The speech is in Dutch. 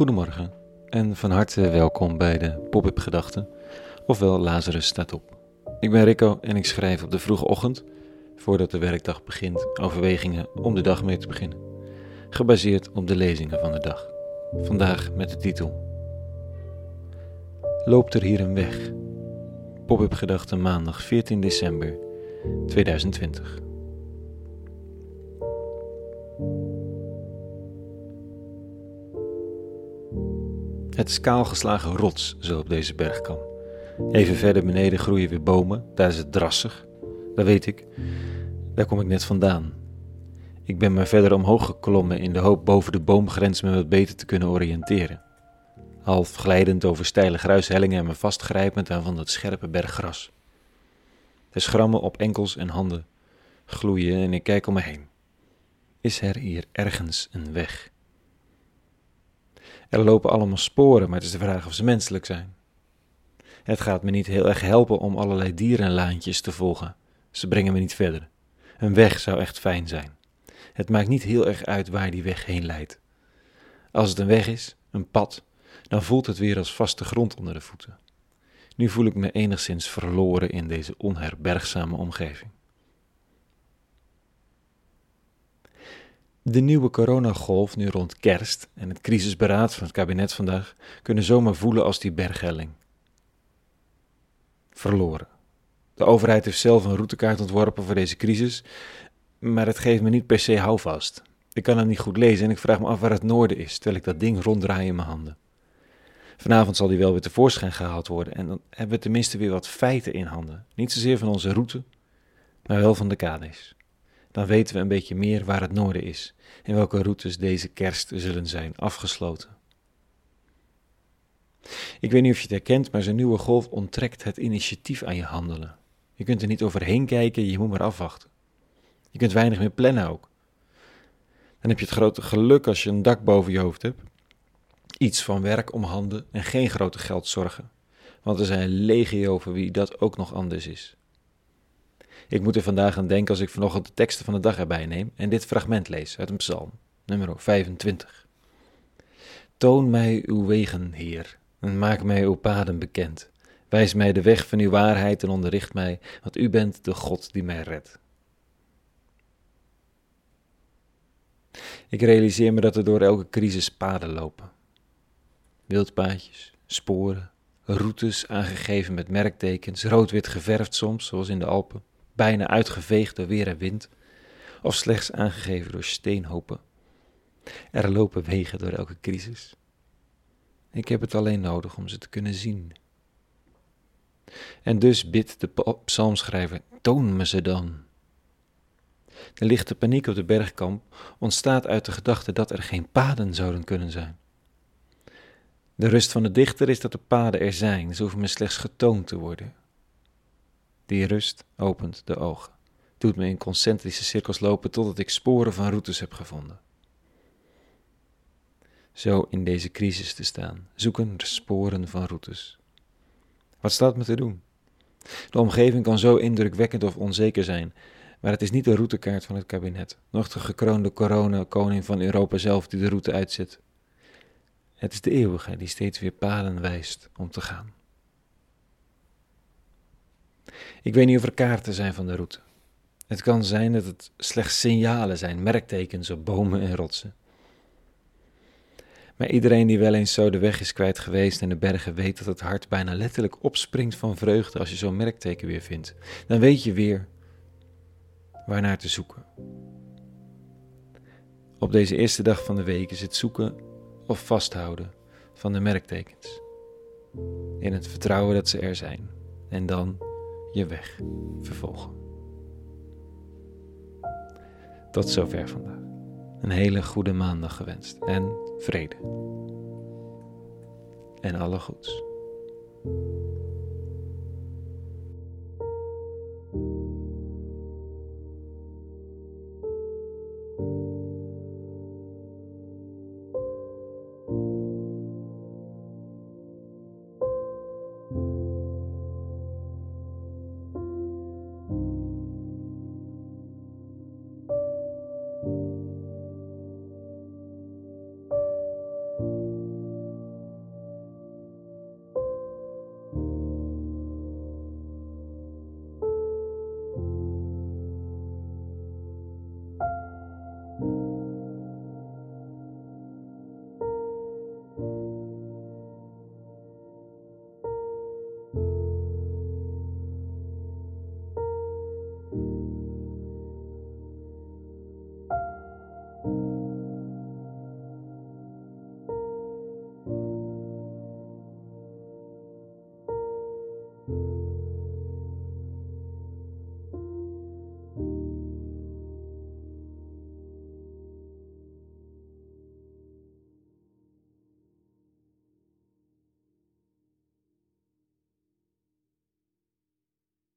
Goedemorgen en van harte welkom bij de Pop-up Gedachten, ofwel Lazarus staat op. Ik ben Rico en ik schrijf op de vroege ochtend, voordat de werkdag begint, overwegingen om de dag mee te beginnen. Gebaseerd op de lezingen van de dag. Vandaag met de titel Loopt er hier een weg? Pop-up Gedachten maandag 14 december 2020. Het is kaalgeslagen rots zo op deze bergkam. Even verder beneden groeien weer bomen, daar is het drassig. Dat weet ik. Daar kom ik net vandaan. Ik ben maar verder omhoog geklommen in de hoop boven de boomgrens me wat beter te kunnen oriënteren. Half glijdend over steile gruishellingen en me vastgrijpend aan van dat scherpe berggras. De schrammen op enkels en handen gloeien en ik kijk om me heen. Is er hier ergens een weg? Er lopen allemaal sporen, maar het is de vraag of ze menselijk zijn. Het gaat me niet heel erg helpen om allerlei dierenlaantjes te volgen. Ze brengen me niet verder. Een weg zou echt fijn zijn. Het maakt niet heel erg uit waar die weg heen leidt. Als het een weg is, een pad, dan voelt het weer als vaste grond onder de voeten. Nu voel ik me enigszins verloren in deze onherbergzame omgeving. De nieuwe coronagolf nu rond kerst en het crisisberaad van het kabinet vandaag kunnen zomaar voelen als die berghelling. Verloren. De overheid heeft zelf een routekaart ontworpen voor deze crisis, maar het geeft me niet per se houvast. Ik kan het niet goed lezen en ik vraag me af waar het noorden is, terwijl ik dat ding ronddraai in mijn handen. Vanavond zal die wel weer tevoorschijn gehaald worden en dan hebben we tenminste weer wat feiten in handen. Niet zozeer van onze route, maar wel van de kades. Dan weten we een beetje meer waar het noorden is en welke routes deze kerst zullen zijn afgesloten. Ik weet niet of je het herkent, maar zo'n nieuwe golf onttrekt het initiatief aan je handelen. Je kunt er niet overheen kijken, je moet maar afwachten. Je kunt weinig meer plannen ook. Dan heb je het grote geluk als je een dak boven je hoofd hebt, iets van werk om handen en geen grote geldzorgen. Want er zijn legio voor wie dat ook nog anders is. Ik moet er vandaag aan denken als ik vanochtend de teksten van de dag erbij neem en dit fragment lees uit een psalm, nummer 25. Toon mij uw wegen, Heer, en maak mij uw paden bekend. Wijs mij de weg van uw waarheid en onderricht mij, want u bent de God die mij redt. Ik realiseer me dat er door elke crisis paden lopen. Wildpaadjes, sporen, routes aangegeven met merktekens, rood-wit geverfd soms, zoals in de Alpen bijna uitgeveegd door weer en wind, of slechts aangegeven door steenhopen. Er lopen wegen door elke crisis. Ik heb het alleen nodig om ze te kunnen zien. En dus bidt de psalmschrijver: toon me ze dan. De lichte paniek op de bergkamp ontstaat uit de gedachte dat er geen paden zouden kunnen zijn. De rust van de dichter is dat de paden er zijn, ze hoeven me slechts getoond te worden. Die rust opent de ogen, doet me in concentrische cirkels lopen totdat ik sporen van routes heb gevonden. Zo in deze crisis te staan, zoeken sporen van routes. Wat staat me te doen? De omgeving kan zo indrukwekkend of onzeker zijn, maar het is niet de routekaart van het kabinet, noch de gekroonde corona-koning van Europa zelf die de route uitzet. Het is de eeuwige die steeds weer paden wijst om te gaan. Ik weet niet of er kaarten zijn van de route. Het kan zijn dat het slechts signalen zijn, merktekens op bomen en rotsen. Maar iedereen die wel eens zo de weg is kwijt geweest in de bergen weet dat het hart bijna letterlijk opspringt van vreugde als je zo'n merkteken weer vindt. Dan weet je weer waarnaar te zoeken. Op deze eerste dag van de week is het zoeken of vasthouden van de merktekens. In het vertrouwen dat ze er zijn. En dan je weg vervolgen. Tot zover vandaag. Een hele goede maandag gewenst en vrede. En alle goeds.